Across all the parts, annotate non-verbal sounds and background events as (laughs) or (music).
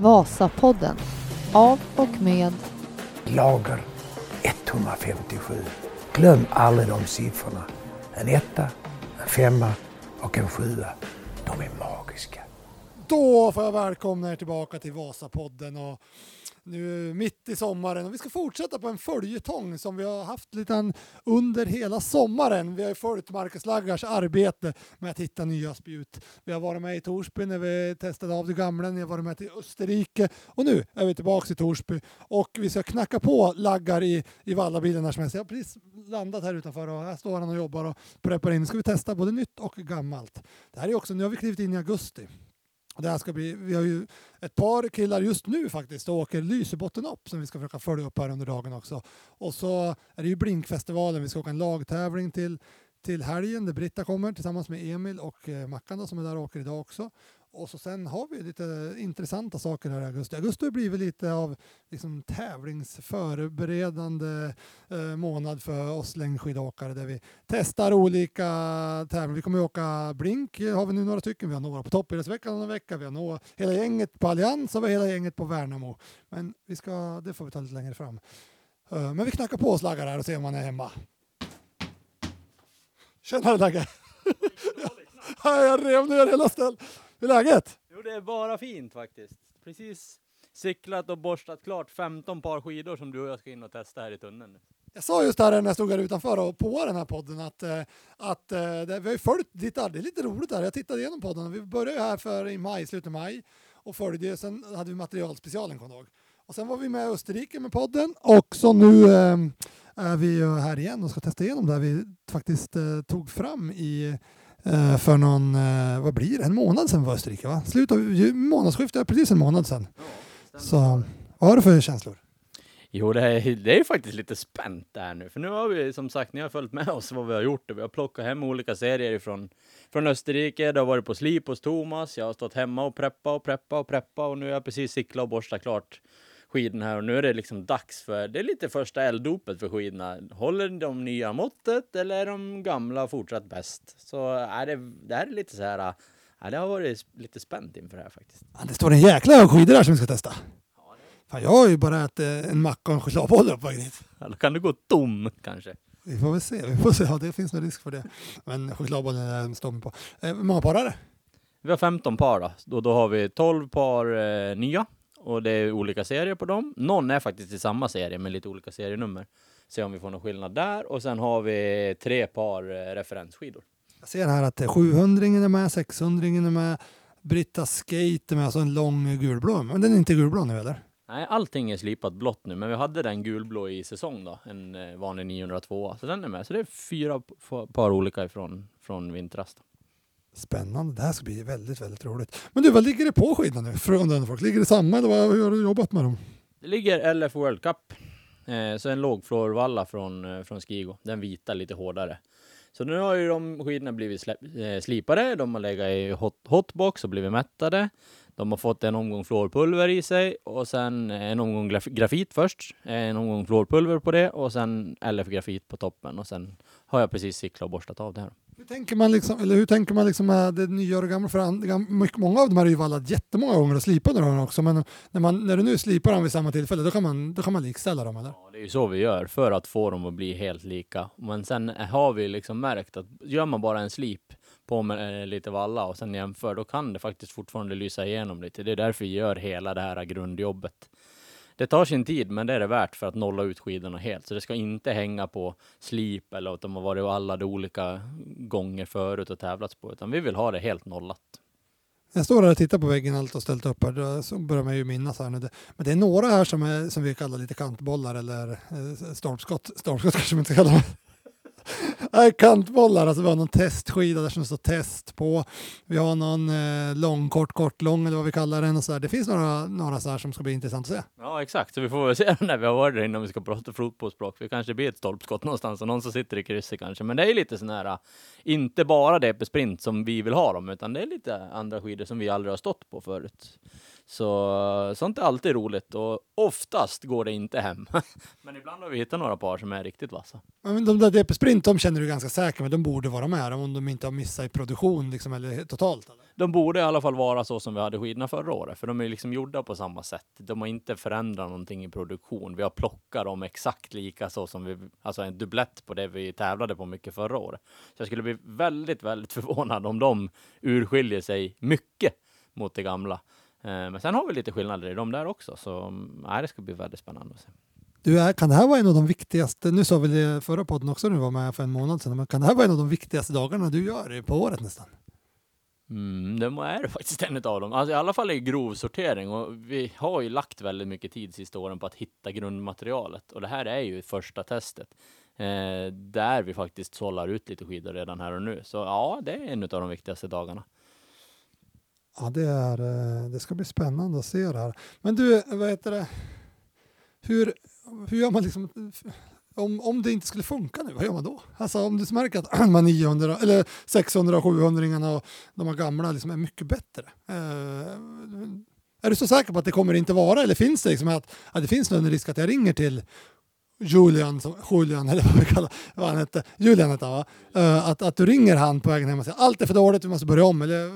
Vasapodden av och med Lager 157. Glöm aldrig de siffrorna. En etta, en femma och en sjua. De är magiska. Då får jag välkomna er tillbaka till Vasapodden och nu mitt i sommaren och vi ska fortsätta på en följetong som vi har haft lite under hela sommaren. Vi har ju följt Marcus Laggars arbete med att hitta nya spjut. Vi har varit med i Torsby när vi testade av det gamla, ni har varit med till Österrike och nu är vi tillbaka i Torsby och vi ska knacka på Laggar i, i Vallabilen här som jag. Jag har precis landat här utanför och här står han och jobbar och preppar in. Nu ska vi testa både nytt och gammalt. Det här är också, nu har vi klivit in i augusti. Det här ska bli, vi har ju ett par killar just nu faktiskt och åker Lysebotten upp som vi ska försöka följa upp här under dagen också. Och så är det ju Blinkfestivalen, vi ska åka en lagtävling till, till helgen där Britta kommer tillsammans med Emil och eh, Mackan då, som är där och åker idag också. Och så sen har vi lite intressanta saker här i augusti. Augusti har blivit lite av liksom, tävlingsförberedande eh, månad för oss längdskidåkare där vi testar olika tävlingar. Vi kommer att åka Blink, har vi nu några stycken. Vi har några på Toppidrottsveckan en vecka. Vi har några, hela gänget på Allians och vi har hela gänget på Värnamo. Men vi ska, det får vi ta lite längre fram. Eh, men vi knackar på och slaggar här och ser om man är hemma. Tjenare, Lagge! (laughs) jag rev ner hela stället. Hur är läget? Jo, det är bara fint faktiskt. Precis cyklat och borstat klart 15 par skidor som du och jag ska in och testa här i tunneln. Jag sa just här när jag stod här utanför och på den här podden att, eh, att eh, det, vi har ju följt ditt arbete. Det är lite roligt där. Jag tittade igenom podden. Vi började ju här för i maj, slutet av maj och följde. Sen hade vi materialspecialen kommer jag ihåg. Och sen var vi med i Österrike med podden och så nu eh, är vi ju här igen och ska testa igenom det vi faktiskt eh, tog fram i för någon, eh, vad blir det, en månad sedan var Österrike va? Slut av månadsskiftet, precis en månad sedan. Så vad har du för känslor? Jo, det är, det är ju faktiskt lite spänt där nu, för nu har vi som sagt, ni har följt med oss vad vi har gjort vi har plockat hem olika serier ifrån från Österrike. Det har varit på slip hos Thomas. Jag har stått hemma och preppa och preppa och preppa och nu har jag precis cyklat och borstat klart skidorna här och nu är det liksom dags för, det är lite första elddopet för skidorna. Håller de nya måttet eller är de gamla fortsatt bäst? Så är det, det här är lite så här, ja, det har varit lite spänt inför det här faktiskt. Ja, det står en jäkla skidor här som vi ska testa. Fan, jag har ju bara ätit eh, en macka och en chokladboll upp vägen hit. Eller kan du gå tom kanske? Vi får väl se, vi får se. Ja, det finns nog risk för det. Men chokladbollen är en stomme på. Eh, hur många par är det? Vi har 15 par då. Då, då har vi 12 par eh, nya och det är olika serier på dem. Någon är faktiskt i samma serie med lite olika serienummer. Se om vi får någon skillnad där. Och sen har vi tre par eh, referensskidor. Jag ser här att 700 är med, 600 är med, Britta Skate är med, alltså en lång gulblå. Men den är inte gulblå nu eller? Nej, allting är slipat blått nu, men vi hade den gulblå i säsong då, en eh, vanlig 902, så den är med. Så det är fyra par olika ifrån från vintras. Då. Spännande, det här ska bli väldigt, väldigt roligt. Men du, vad ligger det på skidorna nu? Från den folk? Ligger det samma eller vad, hur har du jobbat med dem? Det ligger LF World Cup, eh, så en lågflorvalla från, eh, från Skigo, den vita lite hårdare. Så nu har ju de skidorna blivit slä- eh, slipade, de har legat i hot, hotbox och blivit mättade. De har fått en omgång fluorpulver i sig och sen en omgång graf- grafit först, en omgång fluorpulver på det och sen LF-grafit på toppen och sen har jag precis cyklat och borstat av det här. Hur tänker man liksom, eller hur tänker man liksom med det nya och det gamla? För an- många av de här är ju vallat jättemånga gånger och slipade dem också. Men när, man, när du nu slipar dem vid samma tillfälle, då kan man, då kan man likställa dem eller? Ja, det är ju så vi gör för att få dem att bli helt lika. Men sen har vi liksom märkt att gör man bara en slip på med eh, lite valla och sen jämför, då kan det faktiskt fortfarande lysa igenom lite. Det är därför vi gör hela det här grundjobbet. Det tar sin tid, men det är det värt för att nolla ut skidorna helt. Så det ska inte hänga på slip eller att de har varit alla olika gånger förut och tävlats på, utan vi vill ha det helt nollat. Jag står här och tittar på väggen allt och ställt upp här, så börjar man ju minnas här nu. Men det är några här som, är, som vi kallar lite kantbollar eller eh, stolpskott. Stolpskott kanske man inte kallar dem. (laughs) Nej, kantbollar, alltså vi har någon testskida där som det står test på. Vi har någon eh, lång, kort, kort, lång eller vad vi kallar den och så där. Det finns några, några så här som ska bli intressant att se. Ja, exakt. Så vi får väl se (laughs) när vi har varit där innan vi ska prata fotbollsspråk. Det kanske blir ett stolpskott någonstans och någon som sitter i krysset kanske. Men det är lite sån här, äh, inte bara DP Sprint som vi vill ha dem, utan det är lite andra skidor som vi aldrig har stått på förut. Så sånt är alltid roligt och oftast går det inte hem. (laughs) Men ibland har vi hittat några par som är riktigt vassa. Men de där DP Sprint, de känner du ganska säker med. De borde vara med om de inte har missat i produktion liksom, eller totalt. Eller? De borde i alla fall vara så som vi hade skidorna förra året, för de är liksom gjorda på samma sätt. De har inte förändrat någonting i produktion. Vi har plockat dem exakt lika så som vi, alltså en dubblett på det vi tävlade på mycket förra året. Så jag skulle bli väldigt, väldigt (laughs) förvånad om de urskiljer sig mycket mot det gamla. Eh, Men sen har vi lite skillnader i dem där också, så mm, nej, det ska bli väldigt spännande att se. Du, är, kan det här vara en av de viktigaste, nu sa vi det förra podden också när du var med för en månad sedan, men kan det här vara en av de viktigaste dagarna du gör på året nästan? Mm, det är det faktiskt en av dem. Alltså, I alla fall i grov sortering och vi har ju lagt väldigt mycket tid sista åren på att hitta grundmaterialet och det här är ju första testet. Eh, där vi faktiskt sållar ut lite skidor redan här och nu. Så ja, det är en av de viktigaste dagarna. Ja, det, är, eh, det ska bli spännande att se det här. Men du, vad heter det? Hur, hur gör man liksom, om, om det inte skulle funka nu, vad gör man då? Alltså om du märker att (clears throat) de här 900, eller 600 och 700 och de här gamla liksom är mycket bättre. Eh, är du så säker på att det kommer inte vara, eller finns det liksom att, att det finns en risk att jag ringer till Julian, som, Julian eller vad vi kallar vad han hette, Julian hette han va? Eh, att, att du ringer han på vägen hem och säger allt är för dåligt, vi måste börja om, eller eh,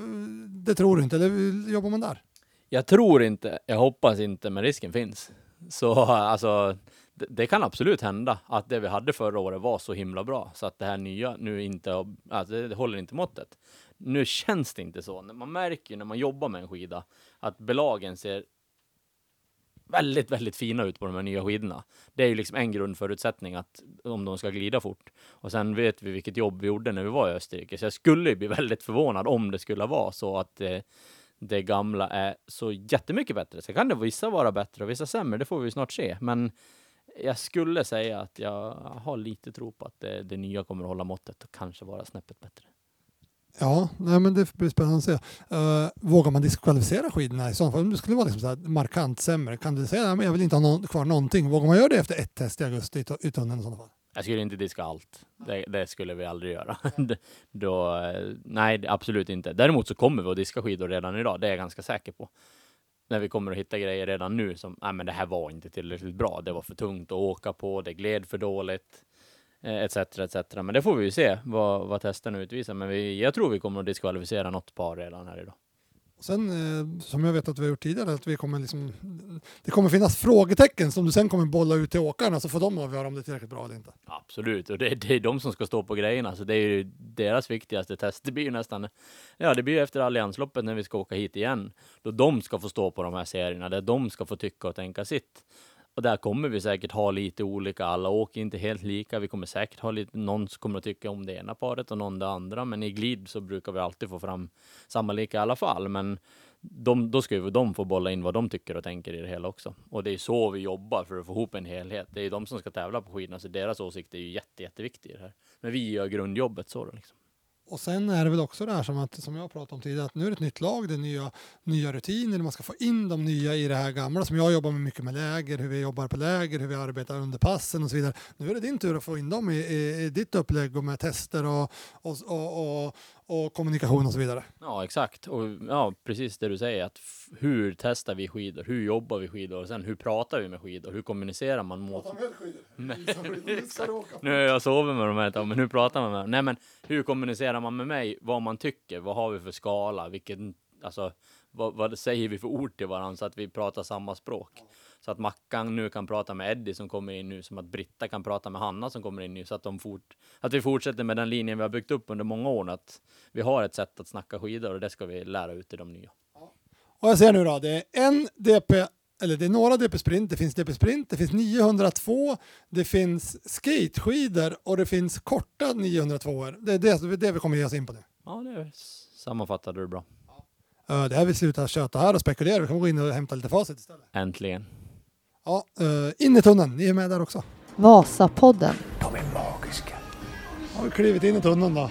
det tror du inte, eller eh, jobbar man där? Jag tror inte, jag hoppas inte, men risken finns. Så alltså, det, det kan absolut hända att det vi hade förra året var så himla bra så att det här nya nu inte, alltså det håller inte måttet. Nu känns det inte så. Man märker ju när man jobbar med en skida att belagen ser väldigt, väldigt fina ut på de här nya skidorna. Det är ju liksom en grundförutsättning att om de ska glida fort. Och sen vet vi vilket jobb vi gjorde när vi var i Österrike, så jag skulle ju bli väldigt förvånad om det skulle vara så att eh, det gamla är så jättemycket bättre. Sen kan det vissa vara bättre och vissa sämre, det får vi snart se. Men jag skulle säga att jag har lite tro på att det, det nya kommer att hålla måttet och kanske vara snäppet bättre. Ja, nej, men det blir spännande att se. Uh, vågar man diskvalificera skidorna i sådana fall? Om det skulle vara liksom så markant sämre, kan du säga att jag vill inte ha någon, kvar någonting? Vågar man göra det efter ett test i augusti i, tu- i sådana fall? Jag skulle inte diska allt. Det, det skulle vi aldrig göra. (laughs) Då, eh, nej, absolut inte. Däremot så kommer vi att diska skidor redan idag. Det är jag ganska säker på. När vi kommer att hitta grejer redan nu som, nej men det här var inte tillräckligt bra. Det var för tungt att åka på. Det gled för dåligt. Eh, Etc, etc. Men det får vi ju se vad, vad testen utvisar. Men vi, jag tror vi kommer att diskvalificera något par redan här idag. Sen, eh, som jag vet att vi har gjort tidigare, att vi kommer liksom, det kommer finnas frågetecken som du sen kommer bolla ut till åkarna så får de avgöra om det är tillräckligt bra eller inte. Absolut, och det, det är de som ska stå på grejerna, så det är ju deras viktigaste test. Det blir ju nästan, ja det blir ju efter alliansloppet när vi ska åka hit igen, då de ska få stå på de här serierna, där de ska få tycka och tänka sitt. Och där kommer vi säkert ha lite olika, alla åker inte helt lika, vi kommer säkert ha lite, någon som kommer att tycka om det ena paret och någon det andra, men i glid så brukar vi alltid få fram samma lika i alla fall, men de, då ska ju de få bolla in vad de tycker och tänker i det hela också. Och det är så vi jobbar för att få ihop en helhet. Det är de som ska tävla på skidorna, så deras åsikt är ju jätte, jätteviktig i det här. Men vi gör grundjobbet så då liksom. Och sen är det väl också det här som, att, som jag pratade om tidigare, att nu är det ett nytt lag, det är nya, nya rutiner, man ska få in de nya i det här gamla som jag jobbar med mycket med läger, hur vi jobbar på läger, hur vi arbetar under passen och så vidare. Nu är det din tur att få in dem i, i, i ditt upplägg och med tester och, och, och, och, och kommunikation och så vidare. Ja, exakt. Och ja, precis det du säger, att hur testar vi skidor? Hur jobbar vi skidor? Och sen hur pratar vi med skidor? Hur kommunicerar man mot... (laughs) Nu har jag sovit med dem här ett tag, men hur pratar man med dem? Nej, men hur kommunicerar man med mig? Vad man tycker? Vad har vi för skala? Vilken, alltså, vad, vad säger vi för ord till varandra så att vi pratar samma språk? Så att Mackan nu kan prata med Eddie som kommer in nu, som att Britta kan prata med Hanna som kommer in nu, så att, de fort, att vi fortsätter med den linjen vi har byggt upp under många år, att vi har ett sätt att snacka skidor och det ska vi lära ut till de nya. Och jag ser nu då, det är en DP, eller det är några DP Sprint, det finns DP Sprint, det finns 902, det finns skateskidor och det finns korta 902 Det är det, det, vi kommer ge oss in på nu. Ja, det sammanfattade du bra. Det här vi slutar köta här och spekulera, vi kan gå in och hämta lite facit istället. Äntligen. Ja, eh, in i tunneln, ni är med där också. Vasapodden. De är magiska. Har vi klivit in i tunneln då.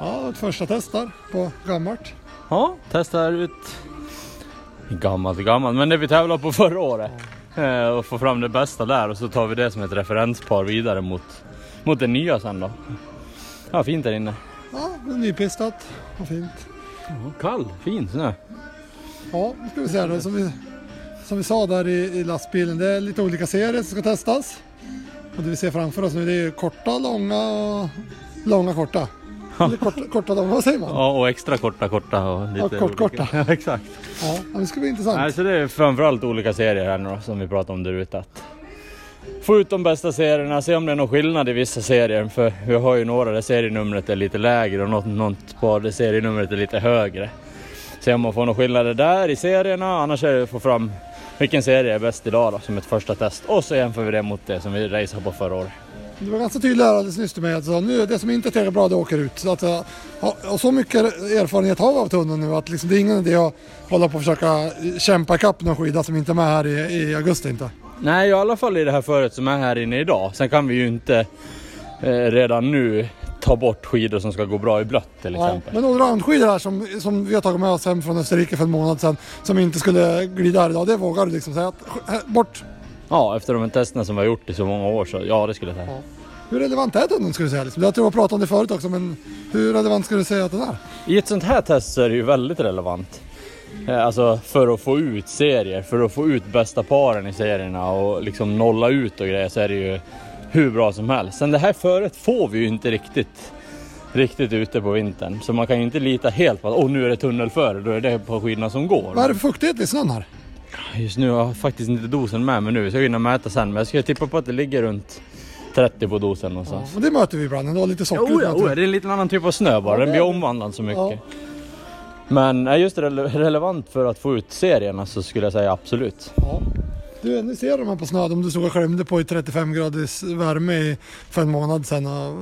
Ja, ett första test där på gammalt. Ja, testar ut gammalt gammalt, men det vi tävlade på förra året. Eh, och få fram det bästa där och så tar vi det som ett referenspar vidare mot, mot det nya sen då. Ja, fint där inne. Ja, det är nypistat och fint. Ja, kall, fin snö. Ja, nu ska vi se då. Som vi, som vi sa där i, i lastbilen, det är lite olika serier som ska testas. Och det vi ser framför oss nu det är korta, långa och långa, korta. Eller korta, korta, långa, vad säger man? Ja, och extra korta korta och lite Ja, kort, korta. Ja, exakt. Ja, det ska bli intressant. Nej, så det är framförallt olika serier här nu då, som vi pratade om där ute. Att få ut de bästa serierna, se om det är någon skillnad i vissa serier. För vi har ju några där serienumret är lite lägre och något, något par där serienumret är lite högre. Se om man får några skillnader där i serierna, annars är det att få fram vilken serie är bäst idag då, som ett första test. Och så jämför vi det mot det som vi raceade på förra året. Du var ganska tydlig här alldeles nyss till mig. Alltså, nu, det som inte är bra, det åker ut. Så att, ja, och så mycket erfarenhet har vi av tunneln nu att liksom, det är ingen idé att hålla på och försöka kämpa ikapp någon skida som inte är med här i, i augusti inte. Nej, i alla fall i det här föret som är här inne idag. Sen kan vi ju inte eh, redan nu ta bort skidor som ska gå bra i blött till Ja, exempel. men allroundskidor här som, som vi har tagit med oss hem från Österrike för en månad sedan som inte skulle glida här idag, det vågar du liksom säga att bort. Ja, efter de här testerna som vi har gjort i så många år så ja, det skulle jag säga. Hur relevant är tunneln skulle du säga? Liksom? Jag tror jag pratade om det förut också, men hur relevant skulle du säga att den är? I ett sånt här test så är det ju väldigt relevant. Eh, Alltså för att få ut serier, för att få ut bästa paren i serierna och liksom nolla ut och grejer så är det ju hur bra som helst. Sen det här föret får vi ju inte riktigt, riktigt ute på vintern. Så man kan ju inte lita helt på att åh nu är det tunnelföre, då är det på skidorna som går. Vad är det för fuktighet i snön här? Just nu har jag faktiskt inte dosen med mig nu, gå in och mäta sen. Men jag skulle tippa på att det ligger runt 30 på dosen någonstans. Och det möter vi ibland, ändå lite socker. Jo, ja, oh, ja, det är en liten annan typ av snö bara, Ja, den blir omvandlad så mycket. Ja. Men är just rele relevant för att få ut serierna så skulle jag säga absolut. Ja. Du, nu ser de här på snö, de du stod och skärmde på i 35 graders värme för en månad sedan. Och,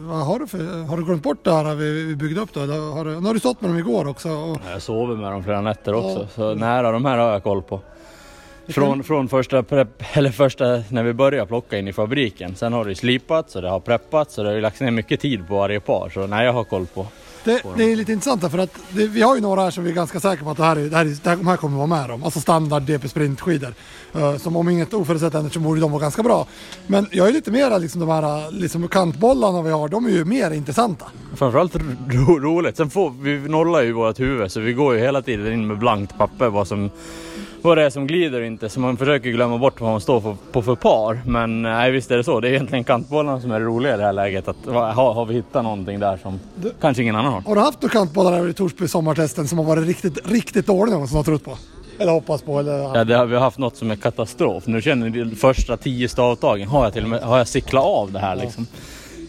vad har, du för, har du glömt bort det här vi, vi byggde upp då? Har du, nu har du stått med dem igår också. Och, Jag sover med dem flera nätter också, Ja. så nära de här har jag koll på. Från, från första, prepp, (laughs) eller första när vi började plocka in i fabriken. Sen har det slipats och det har preppats och det har lagts ner mycket tid på varje par. Så nej, jag har koll på. Det, det är lite intressant för att det, vi har ju några här som vi är ganska säkra på att det här, är, det här, är, det här, de här kommer vara med dem. Alltså standard DP sprintskidor. Uh, som om inget oförutsett händer så borde de vara ganska bra. Men jag är lite mera liksom de här liksom kantbollarna vi har, de är ju mer intressanta. Framförallt ro, roligt. Sen får vi nollar ju vårt huvud så vi går ju hela tiden in med blankt papper vad som vad det är som glider och inte. Så man försöker glömma bort vad man står för, på för par. Men nej, visst är det så. Det är egentligen kantbollarna som är roliga i det här läget. Att, har, har vi hittat någonting där som Du- kanske ingen annan har? Har du haft några kantbollar här i Torsby sommartesten som har varit riktigt, riktigt dåliga någon som har trott på? Eller hoppats på? Eller, Ja, det har, vi har haft något som är katastrof. Nu känner de första tio stavtagen har jag till och med har jag cyklat av det här liksom.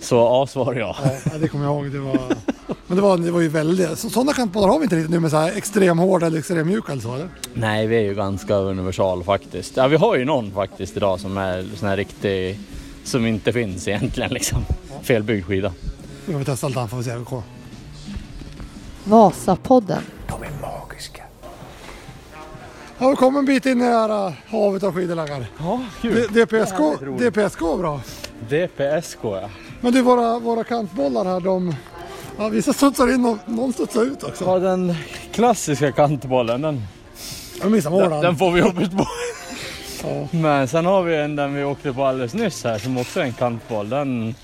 Så A svarar jag. Ja, det kommer jag ihåg. Det var, (laughs) men det var, det var ju väldigt... Så, sådana kantbollar har vi inte riktigt nu med så här extremhårda eller extremmjuka eller så eller? Nej, vi är ju ganska universal faktiskt. Ja, vi har ju någon faktiskt idag som är sån här riktig, som inte finns egentligen liksom. Felbyggd skida. Nu får vi testa allt får vi se hur det går. Vasapodden. De är magiska. Ja, vi kom en bit in i det här äh, havet av skidlaggar. Ja, D- DPSK. DPSK är bra. DPSK ja. Men du, våra, våra kantbollar här, de... Ja, vissa studsar in och någon studsar ut också. Ja, den klassiska kantbollen, den, Jag missar målen. den, den får vi jobbigt på. Ja. Men sen har vi en den vi åkte på alldeles nyss här som också är en kantboll. Den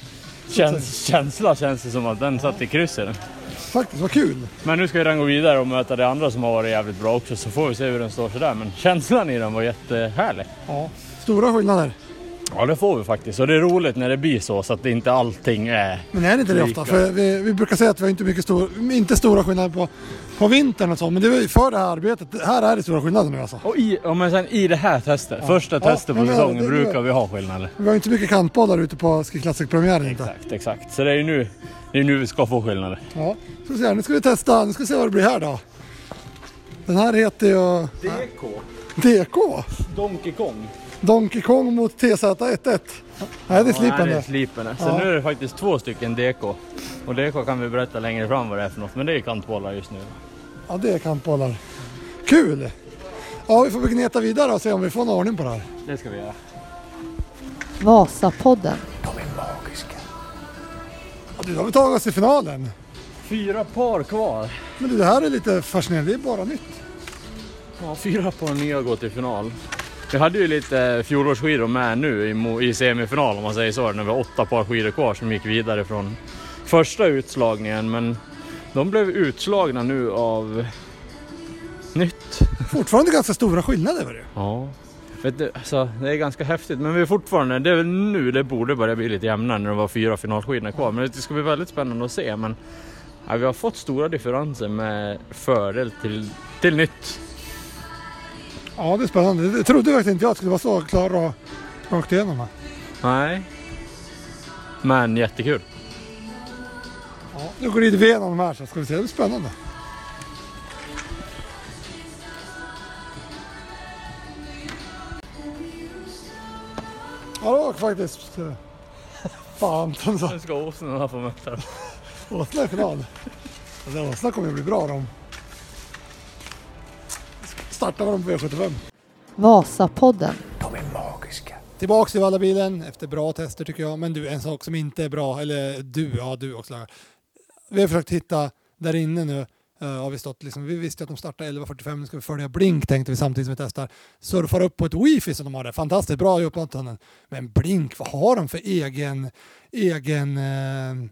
känns, känsla känns det som att den satt i krysset. Faktiskt, vad kul. Men nu ska den gå vidare och möta det andra som har varit jävligt bra också så får vi se hur den står sig där. Men känslan i den var jättehärlig. Ja. Stora skillnader. Ja det får vi faktiskt och det är roligt när det blir så så att det inte allting är... Men är det inte det Lika. ofta? För vi, vi brukar säga att vi har inte mycket stor, inte stora skillnader på, på vintern och så. Men det är ju för det här arbetet. Här är det stora skillnader nu alltså. Och i, ja, men sen i det här testet, första Ja, testet på men det- säsongen det- brukar vi ha skillnader. Vi har inte så mycket kantbollar ute på Ski Classic-premiären inte. Exakt, exakt. Så det är ju nu, det är nu vi ska få skillnader. Ja, så se nu ska vi testa. Nu ska vi se vad det blir här då. Den här heter ju DK, DK. Donkey Kong. Donkey Kong mot TZ11. Nej, det är Ja, det är slipande. Så Ja. nu är det faktiskt två stycken DK. Och DK kan vi berätta längre fram vad det är för något, men det är kantbollar just nu. Ja, det är kantbollar. Kul! Ja, vi får gneta vidare och se om vi får någon ordning på det här. Det ska vi göra. Vasapodden. De är magiska. Ja, du, då har vi tagit oss till finalen. Fyra par kvar. Men du, det här är lite fascinerande. Det är bara nytt. Ja, fyra par nya går till final. Vi hade ju lite fjolårsskidor med nu i semifinal om man säger så, när vi har åtta par skidor kvar som gick vidare från första utslagningen. Men de blev utslagna nu av nytt. Fortfarande ganska stora skillnader var det. Ja. Vet du, alltså, det är ganska häftigt men vi är fortfarande, det är väl nu det borde börja bli lite jämnare när det var fyra finalskidor kvar. Men det ska bli väldigt spännande att se. Men ja, vi har fått stora differenser med fördel till, till nytt. Ja, det är spännande. Det trodde faktiskt inte jag att det skulle vara så klar och rakt igenom. här. Nej. Men jättekul. Ja, nu glider vi igenom de här så ska vi se. Det är spännande. Ja, det var faktiskt... eh, Fan, Nu ska åsnorna få möta dem. Åsna i final. Alltså, Åsna kommer ju bli bra de. Startar med dem på V75. Vasapodden. De är magiska. Tillbaks till Vallabilen efter bra tester tycker jag. Men du, en sak som inte är bra, eller du, ja du också. Vi har försökt hitta där inne nu. Uh, har vi, stått, liksom, vi visste att de startar 11.45, nu ska vi följa Blink tänkte vi samtidigt som vi testar. Surfar upp på ett wifi som de har där, fantastiskt bra i. Men Blink, vad har de för egen, egen uh,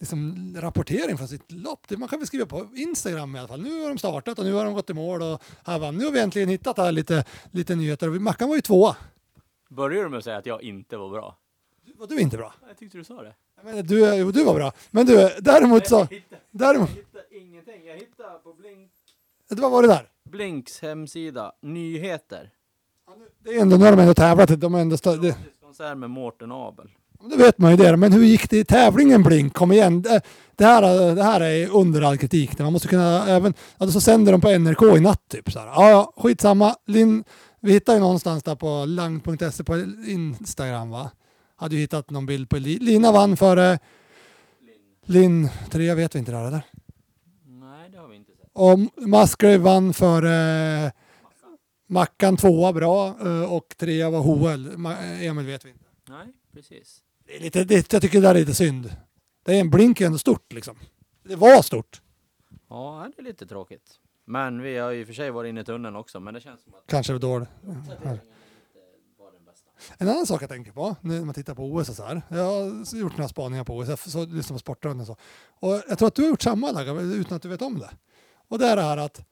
liksom, rapportering från sitt lopp? Det man kan väl skriva på Instagram i alla fall. Nu har de startat och nu har de gått i mål och här. Nu har vi äntligen hittat här lite, lite nyheter. Mackan var ju tvåa. Börjar du med att säga att jag inte var bra? Var du inte bra? Jag tyckte du sa det. Jag menar, du, jo, du var bra. Men du, däremot så... Däremot, hittade ingenting. Jag hittade på Blink, vad var det där? Blinks hemsida, nyheter. Det är ändå, nu har de ändå tävlat. De har ändå stå, det, Konsert med Mårten Abel. det vet man ju det. Men hur gick det i tävlingen Blink? Kom igen. Det, det, här, det här är under all kritik. Man måste kunna även... Alltså så sänder de på NRK i natt typ. Så här. Ja, ja, skitsamma. Lin, vi hittade ju någonstans där på lang.se på Instagram va? Hade ju hittat någon bild på Li- Lina vann före Linn. Tre vet vi inte där eller? Nej, det har vi inte sett. Och Musgrave vann för Mackan tvåa bra eh, och trea var Hoel. Ma- Emil vet vi inte. Nej, precis. Det är lite, det, jag tycker det där är lite synd. Det är en blink ändå stort liksom. Det var stort. Ja, det är lite tråkigt. Men vi har ju i och för sig varit inne i tunneln också, men det känns som att Kanske dåligt. uppdateringen inte var den bästa. En annan sak jag tänker på när man tittar på OS och så här. Jag har gjort några spaningar på OS, jag så, lyssnar på Sportradion och så. Och jag tror att du har gjort samma Lagga, utan att du vet om det. Och det är det här att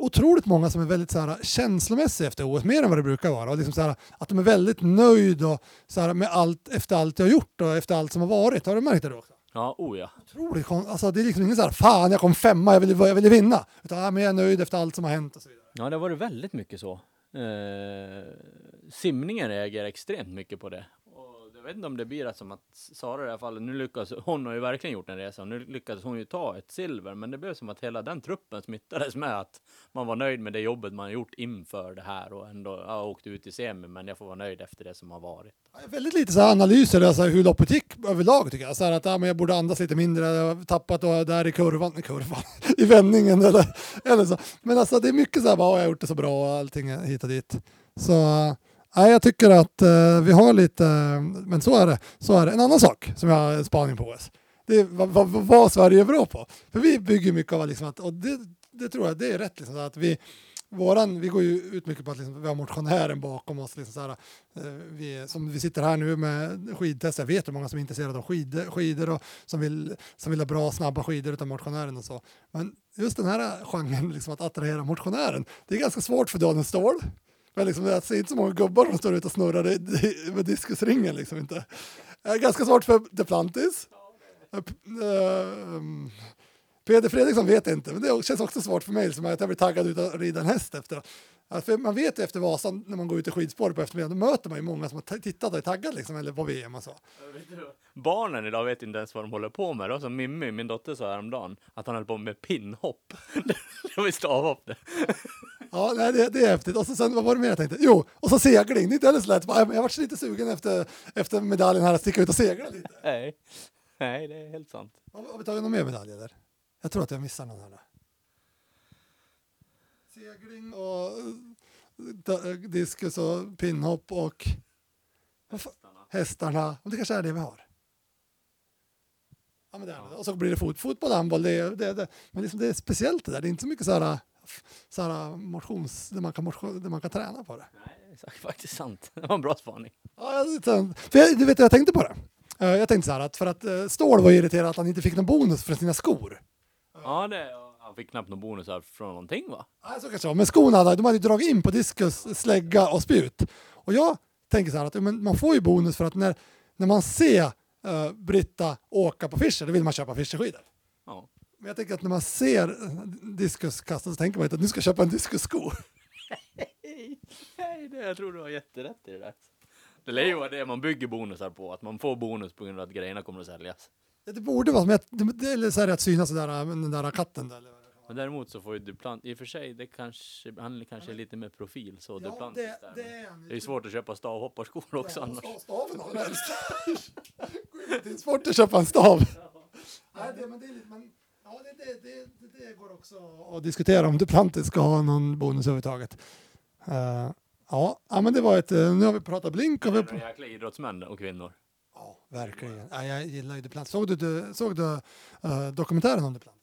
otroligt många som är väldigt så här, känslomässiga efter OS, mer än vad det brukar vara. Och liksom så här, att de är väldigt nöjd och, så här, med allt, efter allt jag har gjort och efter allt som har varit. Har du märkt det också? Ja, oh ja. Otroligt alltså, Det är liksom ingen så här, fan jag kom femma, jag ville, jag ville vinna. Utan ja, men jag är nöjd efter allt som har hänt och så vidare. Ja, det har varit väldigt mycket så. Eh, Simningen reagerar extremt mycket på det. Jag vet inte om det blir att som att Sara i det här fallet, nu lyckas hon har ju verkligen gjort en resa och nu lyckades hon ju ta ett silver, men det blev som att hela den truppen smittades med att man var nöjd med det jobbet man gjort inför det här och ändå ja, åkt ut i semi, men jag får vara nöjd efter det som har varit. Väldigt lite så här analyser, alltså hur loppet gick överlag tycker jag. Så här att ja, men jag borde andas lite mindre, jag har tappat och där i kurvan, i (laughs) kurvan, i vändningen eller, eller så. Men alltså det är mycket så här, bara, jag har gjort det så bra och allting hit och dit. Så nej, jag tycker att eh, vi har lite, men så är det. Så är det. En annan sak som jag har en spaning på OS. Det är vad, vad, vad Sverige är bra på. För vi bygger mycket av liksom att, och det, det tror jag, det är rätt liksom, att vi Våran, vi går ju ut mycket på att liksom, vi har motionären bakom oss. Liksom så här, eh, vi, som vi sitter här nu med skidtest. Jag vet hur många som är intresserade av skidor, skidor och som vill, som vill ha bra snabba skidor utan motionären och så. Men just den här genren, liksom, att attrahera motionären, det är ganska svårt för Daniel Ståhl. Men liksom, jag ser inte så många gubbar som står ute och snurrar i, i, med diskusringen. Liksom, inte. Eh, ganska svårt för Duplantis. Eh, eh, mm. Peder Fredriksson vet jag inte, men det känns också svårt för mig som att jag blir taggad ut att rida en häst efter. För man vet ju efter Vasan, när man går ut i skidspår på eftermiddagen, då möter man ju många som har tittat och är taggade liksom, eller på VM och så. Barnen idag vet inte ens vad de håller på med. Då. Som Mimmi, min dotter, sa häromdagen att han höll på med pinnhopp. (laughs) det var stavhopp det. Ja, nej, det, det är häftigt. Och så, sen, vad var det mer jag tänkte? Jo, och så segling. Det är inte heller så lätt. Jag varit lite sugen efter, efter medaljen här att sticka ut och segla lite. Nej. Nej, det är helt sant. Har, har vi tagit någon mer medalj eller? Jag tror att jag missar någon här. nu. Segling och eh, da- diskus och pinnhopp och hästarna. Och det kanske är det vi har. Ja, men det är det. Och så blir det fot, fotboll, handboll. Det, är- det, är- det, men liksom det är speciellt det där. Det är inte så mycket så här, så här motions, där man, kan motion, där man kan träna på det. Nej, det är (laughs) faktiskt sant. Det var en bra spaning. Ja, jag, för jag, du vet, jag tänkte på det. Eh, Jag tänkte så här att för att eh, Ståhl var irriterad att han inte fick någon bonus för sina skor. Ja, det, ja Han fick knappt någon bonusar från någonting va? Nej, så kanske det var. Men skorna hade, de hade ju dragit in på diskus, slägga och spjut. Och jag tänker så här att men man får ju bonus för att när, när man ser uh, Britta åka på Fischer, då vill man köpa Fischerskidor. Ja. Men jag tänker att när man ser diskuskastet så tänker man inte att nu ska jag köpa en diskussko. (laughs) Nej, det, jag tror du har jätterätt i det där. Det lär ju vara det man bygger bonusar på, att man får bonus på grund av att grejerna kommer att säljas. Ja, Det borde vara som att, det- eller så är det att synas den där, den där katten. Där, eller Men däremot så får ju Duplant, i och för sig, det kanske, han är kanske lite mer profil så Ja, Duplantis det, där. det är. Det är svårt att köpa stavhopparskor också annars. Ja, staven har helst. (laughs) Det är svårt att köpa en stav. Nej, det, men det, är lite, men, ja, det, det, det, det, går också att diskutera om Duplantis ska ha någon bonus överhuvudtaget. Uh, ja, ja, men det var ett, nu har vi pratat blink och vi Jävla jäkla idrottsmän och kvinnor. Ja, verkligen. Ja, jag gillar ju Duplantis. Såg du, såg du eh, dokumentären om Duplantis?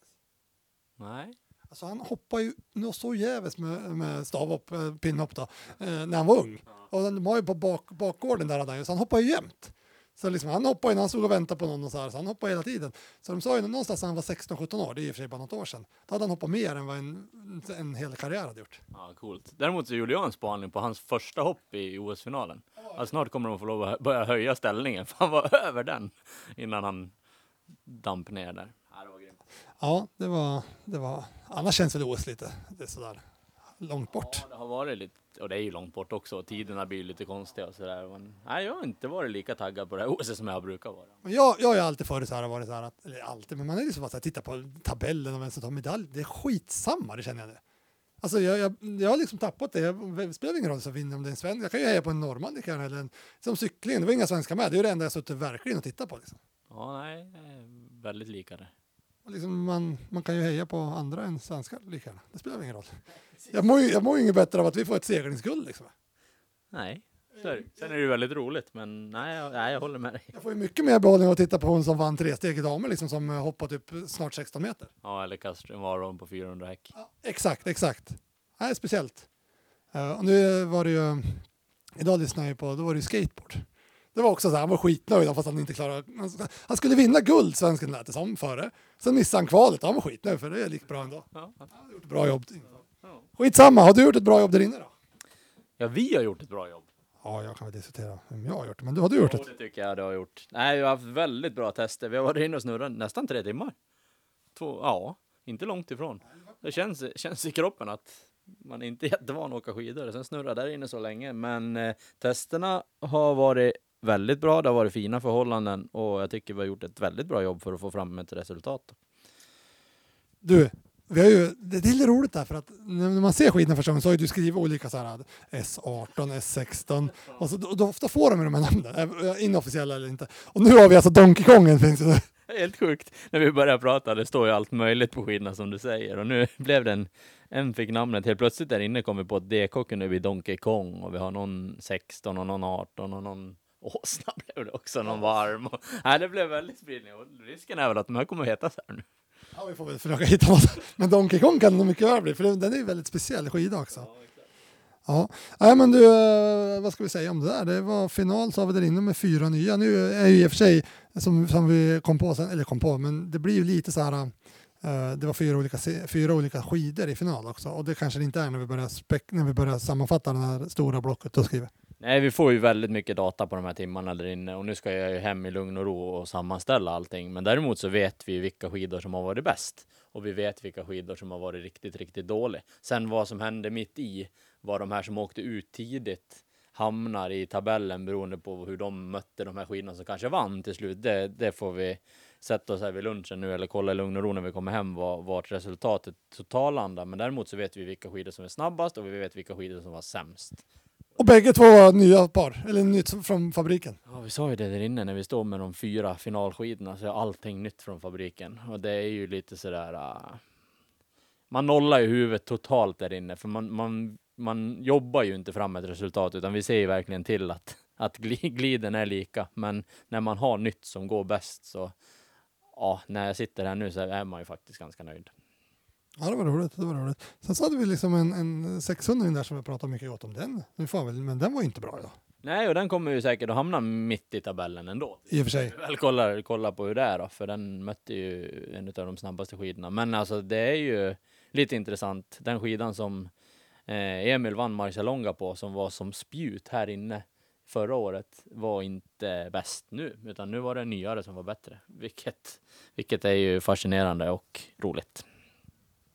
Nej. Alltså han hoppar ju något så jävligt med, med stavhopp, eh, pinnhopp då, eh, när han var ung. Och de har ju på bak, bakgården där så han hoppar ju jämt. Så liksom, han hoppar ju när han stod och väntade på någon och så här, så han hoppar hela tiden. Så de sa ju någonstans när han var 16-17 år, det är i och för sig bara något år sedan, då hade han hoppat mer än vad en, en hel karriär hade gjort. Ja, coolt. Däremot så gjorde jag en spaning på hans första hopp i OS-finalen. Att snart kommer de få lov att börja höja ställningen, för han var (laughs) över den innan han damp ner där. Ja, det var det var, annars känns väl OS lite, det är sådär långt bort. Ja, det har varit lite, och det är ju långt bort också, tiderna blir lite konstiga och sådär. Men nej, jag har inte varit lika taggad på det här OS som jag brukar vara. Men jag, jag har ju alltid förut så här varit så här att, eller alltid, men man är liksom bara så här, titta på tabellen och vem som tar medalj. Det är skitsamma, det känner jag nu. Alltså jag, jag, jag har liksom tappat det. Det spelar ingen roll så vinner om det är en svensk. Jag kan ju heja på en norrman lika gärna, eller en, som cykling. Det var inga svenskar med. Det är ju det enda jag suttit verkligen och tittat på. Liksom. Ja, nej, väldigt lika det. Liksom man, man kan ju heja på andra än svenskar lika gärna. Det spelar ingen roll. Jag mår ju jag mår inget bättre av att vi får ett seglingsguld. Liksom. Nej, så är det. Sen är det ju väldigt roligt, men nej, jag, nej, jag håller med dig. Jag får ju mycket mer behållning av att titta på hon som vann tre steg i damer, liksom, som eh, hoppar typ snart 16 meter. Ja, eller kastar en varon på 400 häck. Ja, exakt, exakt. Nej, speciellt. Eh, och nu var det ju, idag lyssnade jag på, då var det ju skateboard. Det var också så här, han var skitnöjd fast han inte klarade, han, skulle vinna guld, svensken lät det som, före. Sen missade han kvalet, han var skitnöjd för det gick bra ändå. Ja, Han har gjort ett bra jobb. Skitsamma, har du gjort ett bra jobb där inne då? ja, vi har gjort ett bra jobb. Ja, jag kan väl diskutera vem jag har gjort det, men du har du gjort Jo, det? det tycker jag det har gjort. Nej, vi har haft väldigt bra tester. Vi har varit inne och snurrat nästan tre timmar. Två, ja, inte långt ifrån. Det känns, känns i kroppen att man är inte (laughs) jättevan att åka skidor. Sen snurra där inne så länge. Men eh, testerna har varit väldigt bra. Det har varit fina förhållanden och jag tycker vi har gjort ett väldigt bra jobb för att få fram ett resultat. Du, vi har ju, det är lite roligt där för att när man ser skidorna första gången så har ju du skrivit olika så här S18, S16 och så, då, ofta får de ju de här namnen, eh, inofficiella eller inte. Och nu har vi alltså Donkey Kongen finns det. (laughs) Helt sjukt när vi började prata. Det står ju allt möjligt på skidorna som du säger. Och nu (laughs) blev det en, en fick namnet. Helt plötsligt där inne kom vi på att DK kunde bli Donkey Kong och vi har någon 16 och någon 18 och någon åsna blev det också, någon varm. Och, nej, det blev väldigt spridning och risken är väl att de här kommer att heta så här nu. Ja, vi får väl försöka hitta något. Men Donkey Kong kan nog mycket väl bli, för den är ju väldigt speciell skida också. Ja, nej men du, eh, vad ska vi säga om det där? Det var final så har vi där inne med fyra nya. Nu är ju i och för sig, som, som vi kom på sen, eller kom på, men det blir ju lite så här, eh, det var fyra olika, fyra olika skidor i final också och det kanske det inte är när vi börjar, när vi börjar sammanfatta det här stora blocket och skriva. Nej, vi får ju väldigt mycket data på de här timmarna där inne och nu ska jag ju hem i lugn och ro och sammanställa allting. Men däremot så vet vi vilka skidor som har varit bäst och vi vet vilka skidor som har varit riktigt, riktigt dåliga. Sen vad som hände mitt i, var de här som åkte ut tidigt hamnar i tabellen beroende på hur de mötte de här skidorna som kanske vann till slut. Det, det får vi sätta oss här vid lunchen nu eller kolla i lugn och ro när vi kommer hem vart vart resultatet totallandar. Men däremot så vet vi vilka skidor som är snabbast och vi vet vilka skidor som var sämst. Och bägge två var nya par, eller nytt från fabriken. Ja, vi sa ju det där inne när vi står med de fyra finalskidorna så är allting nytt från fabriken och det är ju lite sådär. Uh, man nollar ju huvudet totalt där inne för man, man, man jobbar ju inte fram ett resultat utan vi ser ju verkligen till att, att gliden är lika. Men när man har nytt som går bäst så ja, när jag sitter här nu så är man ju faktiskt ganska nöjd. Ja, det var roligt. Det var roligt. Sen så hade vi liksom en, en 600 där som vi pratade mycket gott om den. Nu väl, men den var inte bra. Ja. Nej, och den kommer ju säkert att hamna mitt i tabellen ändå. I och för sig. Väl kollar, kollar på hur det är då, för den mötte ju en av de snabbaste skidorna. Men alltså det är ju lite intressant. Den skidan som eh, Emil vann Marcialonga på, som var som spjut här inne förra året, var inte bäst nu, utan nu var det nyare som var bättre. Vilket, vilket är ju fascinerande och roligt.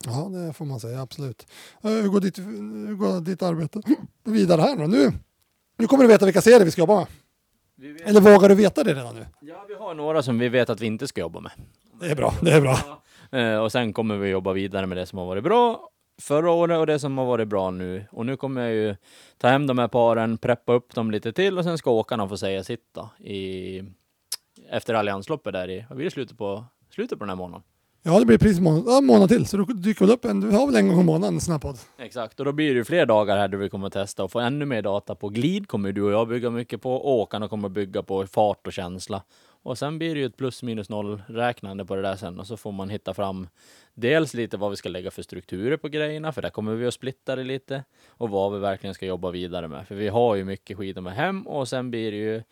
Ja, det får man säga, absolut. Eh, Hur går ditt, hur går ditt arbete (clears throat) vidare här nu? nu? Nu kommer du veta vilka serier vi ska jobba med. Eller vågar du veta det redan nu? Ja, vi har några som vi vet att vi inte ska jobba med. Det är bra, det är bra. Eh, och sen kommer vi jobba vidare med det som har varit bra förra året och det som har varit bra nu. Och nu kommer jag ju ta hem de här paren, preppa upp dem lite till och sen ska åkarna få säga sitt då i, efter alliansloppet där i, vad blir det, slutet på, slutet på den här månaden? Ja, det blir precis en månad, ja, en månad till, så då dyker väl upp en, du har väl en gång i månaden en sån här podd. Exakt, och då blir det ju fler dagar här där vi kommer att testa och få ännu mer data på glid kommer du och jag bygga mycket på, och åkarna kommer att bygga på fart och känsla. Och sen blir det ju ett plus minus noll räknande på det där sen och så får man hitta fram dels lite vad vi ska lägga för strukturer på grejerna, för där kommer vi att splitta det lite och vad vi verkligen ska jobba vidare med. För vi har ju mycket skidor med hem och sen blir det ju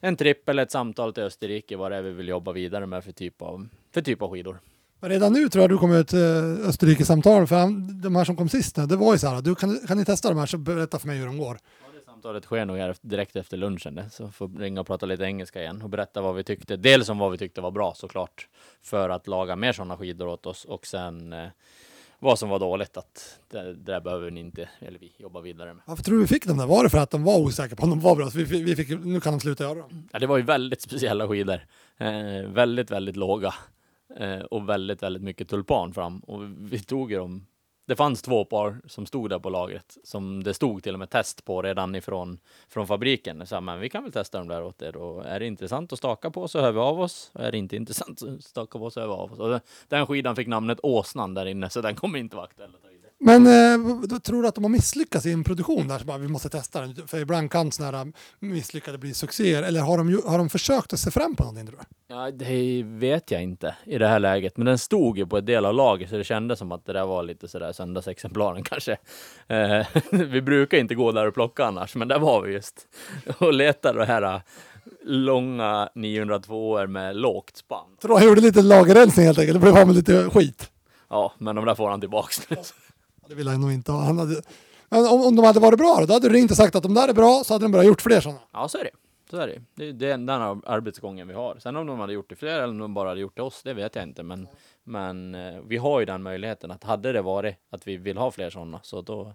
en tripp eller ett samtal till Österrike vad det är vi vill jobba vidare med för typ av, för typ av skidor. Men redan nu tror jag du kommer ett eh, Österrike-samtal, för han- de här som kom sist nu, det var ju så här, du kan, kan ni testa de här så berätta för mig hur de går. Ja, det samtalet sker nog direkt efter lunchen, så får ringa och prata lite engelska igen och berätta vad vi tyckte. Dels om vad vi tyckte var bra såklart, för att laga mer sådana skidor åt oss och sen eh, vad som var dåligt, att det, det där behöver ni inte, eller vi, jobba vidare med. Varför tror du vi fick dem där? Var det för att de var osäkra på om de var bra? Så vi, vi fick, nu kan de sluta göra dem. Ja, det var ju väldigt speciella skidor. Eh, väldigt, väldigt låga. Eh, och väldigt, väldigt mycket tulpan fram. Och vi tog ju dem. Det fanns två par som stod där på lagret, som det stod till och med test på redan ifrån från fabriken. Så, men vi kan väl testa dem där åt er. Och är det intressant att staka på så hör vi av oss. Och är det inte intressant att staka på så hör vi av oss. Och den- skidan fick namnet Åsnan där inne, så den kommer inte vara aktuell. Men eh, då tror du att de har misslyckats i en produktion där? Så bara, vi måste testa den. För ibland kan sådana här misslyckade bli succéer. Eller har de, har de försökt att se fram på någonting tror du? Ja, det vet jag inte i det här läget, men den stod ju på ett del av laget så det kändes som att det där var lite sådär söndagsexemplaren (laughs) kanske. Eh, (laughs) vi brukar inte gå där och plocka annars, men där var vi just och letade det här äh, långa 902 med lågt spann. Så de gjorde lite lagerrensning helt enkelt. Det blev av med lite skit. Ja, men de där får han tillbaks nu. (laughs) Det vill han nog inte ha. Han hade... Men om, om de hade varit bra då, då hade du ringt och sagt att de där är bra så hade de bara gjort fler sådana. Ja, så är det. Så är det. Det är den den arbetsgången vi har. Sen om de hade gjort det fler eller om de bara hade gjort det oss, det vet jag inte. Men, men eh, vi har ju den möjligheten att hade det varit att vi vill ha fler sådana, så då,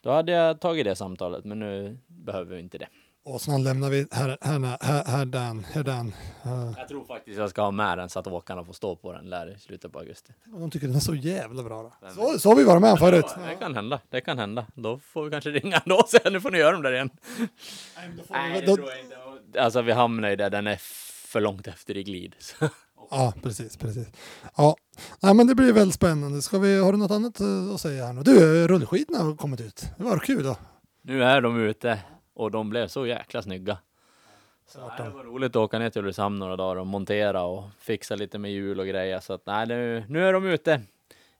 då hade jag tagit det samtalet. Men nu behöver vi inte det. Och sen lämnar vi här, här, här, här, den, här den. Eh, Jag tror faktiskt jag ska ha med den så att åkarna får stå på den där i slutet på augusti. de tycker den är så jävla bra. Då. Så, så har vi varit med förut. Ja, det kan hända. Det kan hända. Då får vi kanske ringa ändå och säga nu får ni göra dem där igen. Nej, det Då- tror jag inte. Alltså vi hamnar ju där, den är för långt efter i glid. Så. Ja, precis, precis. Ja, Nej, men det blir väl spännande. Ska vi, har du något annat eh, att säga här nu? Du, rullskidorna har kommit ut. Det var kul då. Nu är de ute och de blev så jäkla snygga. Så nej, de- det var roligt att åka ner till Ulricehamn några dagar och montera och fixa lite med hjul och grejer. Så att nej, nu, nu är de ute.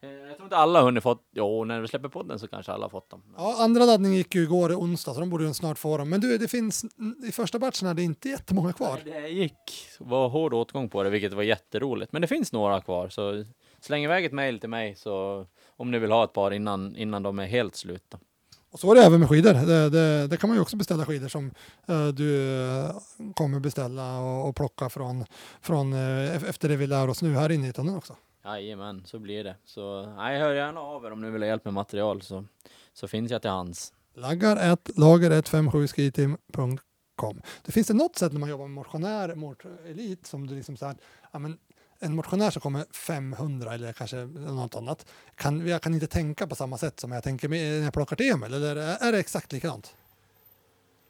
Eh, Jag tror inte alla har hunnit fått, jo när vi släpper podden så kanske alla har fått dem. Ja, andra laddning gick ju igår onsdag så de borde ju snart få dem. Men du, det finns i första batchen är det inte jättemånga kvar. Nej, Det gick, var hård åtgång på det, vilket var jätteroligt. Men det finns några kvar, så släng iväg ett mejl till mig så om ni vill ha ett par innan, innan de är helt slut. Då. Och så är det även med skidor. Det, det, det kan man ju också beställa skidor som eh, du eh, kommer beställa och, och plocka från, från eh, efter det vi lär oss nu här inne i tunneln också. Jajamän, så blir det. Så nej, hör gärna av er om ni vill ha hjälp med material så, så finns jag till hands. Laggar 1, lager 157 skitim.com. Det finns det något sätt när man jobbar med motionär mot elit som du liksom så här, ja, men en motionär som kommer 500 eller kanske något annat. Kan, jag kan inte tänka på samma sätt som jag tänker när jag plockar till Emil. Eller är det exakt likadant?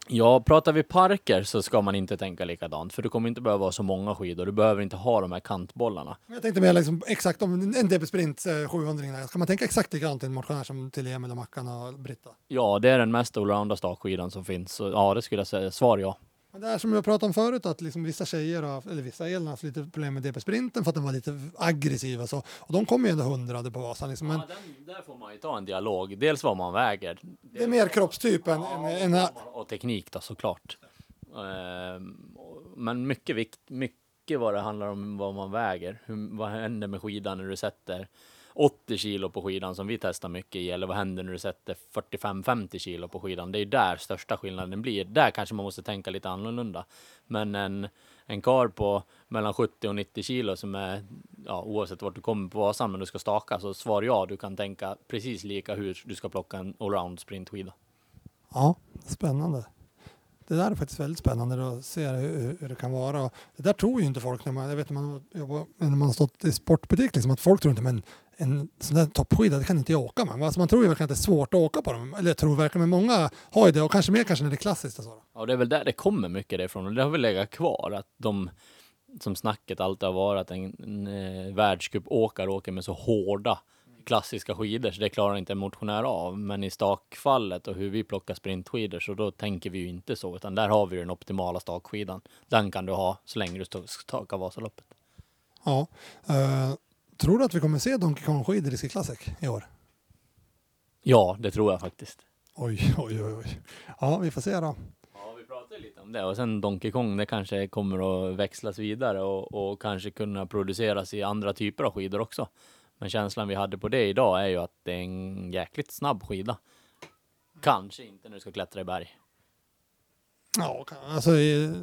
Ja, pratar vi parker så ska man inte tänka likadant, för du kommer inte behöva ha så många skidor. Du behöver inte ha de här kantbollarna. Jag tänkte mer liksom exakt om en DB Sprint eh, 700 där. Ska man tänka exakt likadant till en motionär som till Emil och Mackan och Britta? Ja, det är den mest allrounda stakskidan som finns. Så ja, det skulle jag säga. Svar ja. Men Det är som jag pratade om förut, att liksom vissa tjejer, har, eller vissa elen har haft lite problem med DP-sprinten för att den var lite aggressiv. och Så. Och de kommer ju ändå hundrade på Vasan. Liksom. Men Ja, den, där får man ju ta en dialog. Dels vad man väger. det är mer kroppstyp än, Ja, än, än och teknik då såklart. Ehm, Men mycket vikt, mycket vad det handlar om vad man väger. Hur, vad händer med skidan när du sätter 80 kilo på skidan som vi testar mycket i, eller vad händer när du sätter 45-50 kilo på skidan? Det är ju där största skillnaden blir. Där kanske man måste tänka lite annorlunda. Men en, en kar på mellan 70 och 90 kilo som är, ja, oavsett vart du kommer på Vasan, men du ska staka, så svar ja, du kan tänka precis lika hur du ska plocka en allround sprintskida. Ja, spännande. Det där är faktiskt väldigt spännande att se hur, hur det kan vara. Och det där tror ju inte folk när man, jag vet när man, jobbar, när man har stått i sportbutik, liksom, att folk tror inte men en sån där toppskida, det kan inte jag åka med. Alltså man tror ju verkligen att det är svårt att åka på dem. Eller jag tror verkligen, men många har ju det och kanske mer kanske när det är klassiskt. Och så. Ja, det är väl där det kommer mycket därifrån och det har väl legat kvar att de som snacket alltid har varit att en, en en världscupåkare åker med så hårda klassiska skidor så det klarar inte en motionär av. Men i stakfallet och hur vi plockar sprintskidor så då tänker vi ju inte så utan där har vi ju den optimala stakskidan. Den kan du ha så länge du stakar Vasaloppet. Ja. Eh, tror du att vi kommer se Donkey Kong-skidor i Ski Classic i år? Ja, det tror jag faktiskt. Oj, oj, oj, oj. Ja, vi får se då. Ja, vi pratade lite om det och sen Donkey Kong, det kanske kommer att växlas vidare och, och kanske kunna produceras i andra typer av skidor också. Men känslan vi hade på det idag är ju att det är en jäkligt snabb skida. Kanske inte när du ska klättra i berg. Ja, alltså,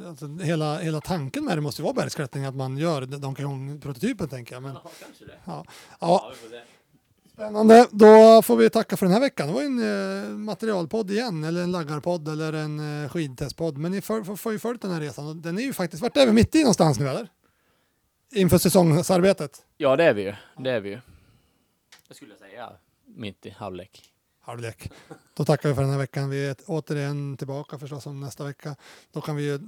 alltså hela, hela tanken med det måste ju vara bergsklättring, att man gör Donkey Kong-prototypen tänker jag. Men, Ja, kanske det. ja. Ja, se. Spännande. Då får vi tacka för den här veckan. Det var en eh, materialpodd igen, eller en laggarpodd eller en eh, skidtestpodd. Men ni får, ju följt den här resan den är ju faktiskt, vart är vi mitt i någonstans nu eller? Inför säsongsarbetet. Ja, det är vi ju. Det är vi ju. Jag skulle säga mitt i halvlek. Halvlek. Då tackar vi för den här veckan. Vi är återigen tillbaka förstås om nästa vecka. Då kan vi ju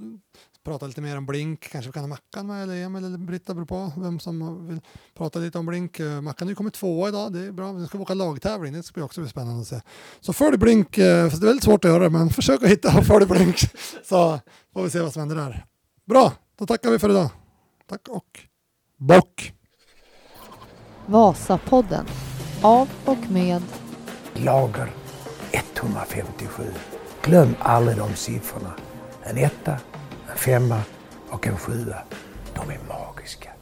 prata lite mer om Blink. Kanske vi kan ha Mackan med eller Emil eller Britta beror på vem som vill prata lite om Blink. Eh, Mackan har ju kommit tvåa idag. Det är bra. Nu ska vi åka lagtävling. Det ska också bli spännande att se. Så följ Blink. eh, fast Det är väldigt svårt att göra men (laughs) försök att hitta och följ Blink. Så får vi se vad som händer där. Bra, då tackar vi för idag. Tack och bock. Vasapodden. Av och med Lager 157. Glöm aldrig de siffrorna. En etta, en femma och en sjua. De är magiska.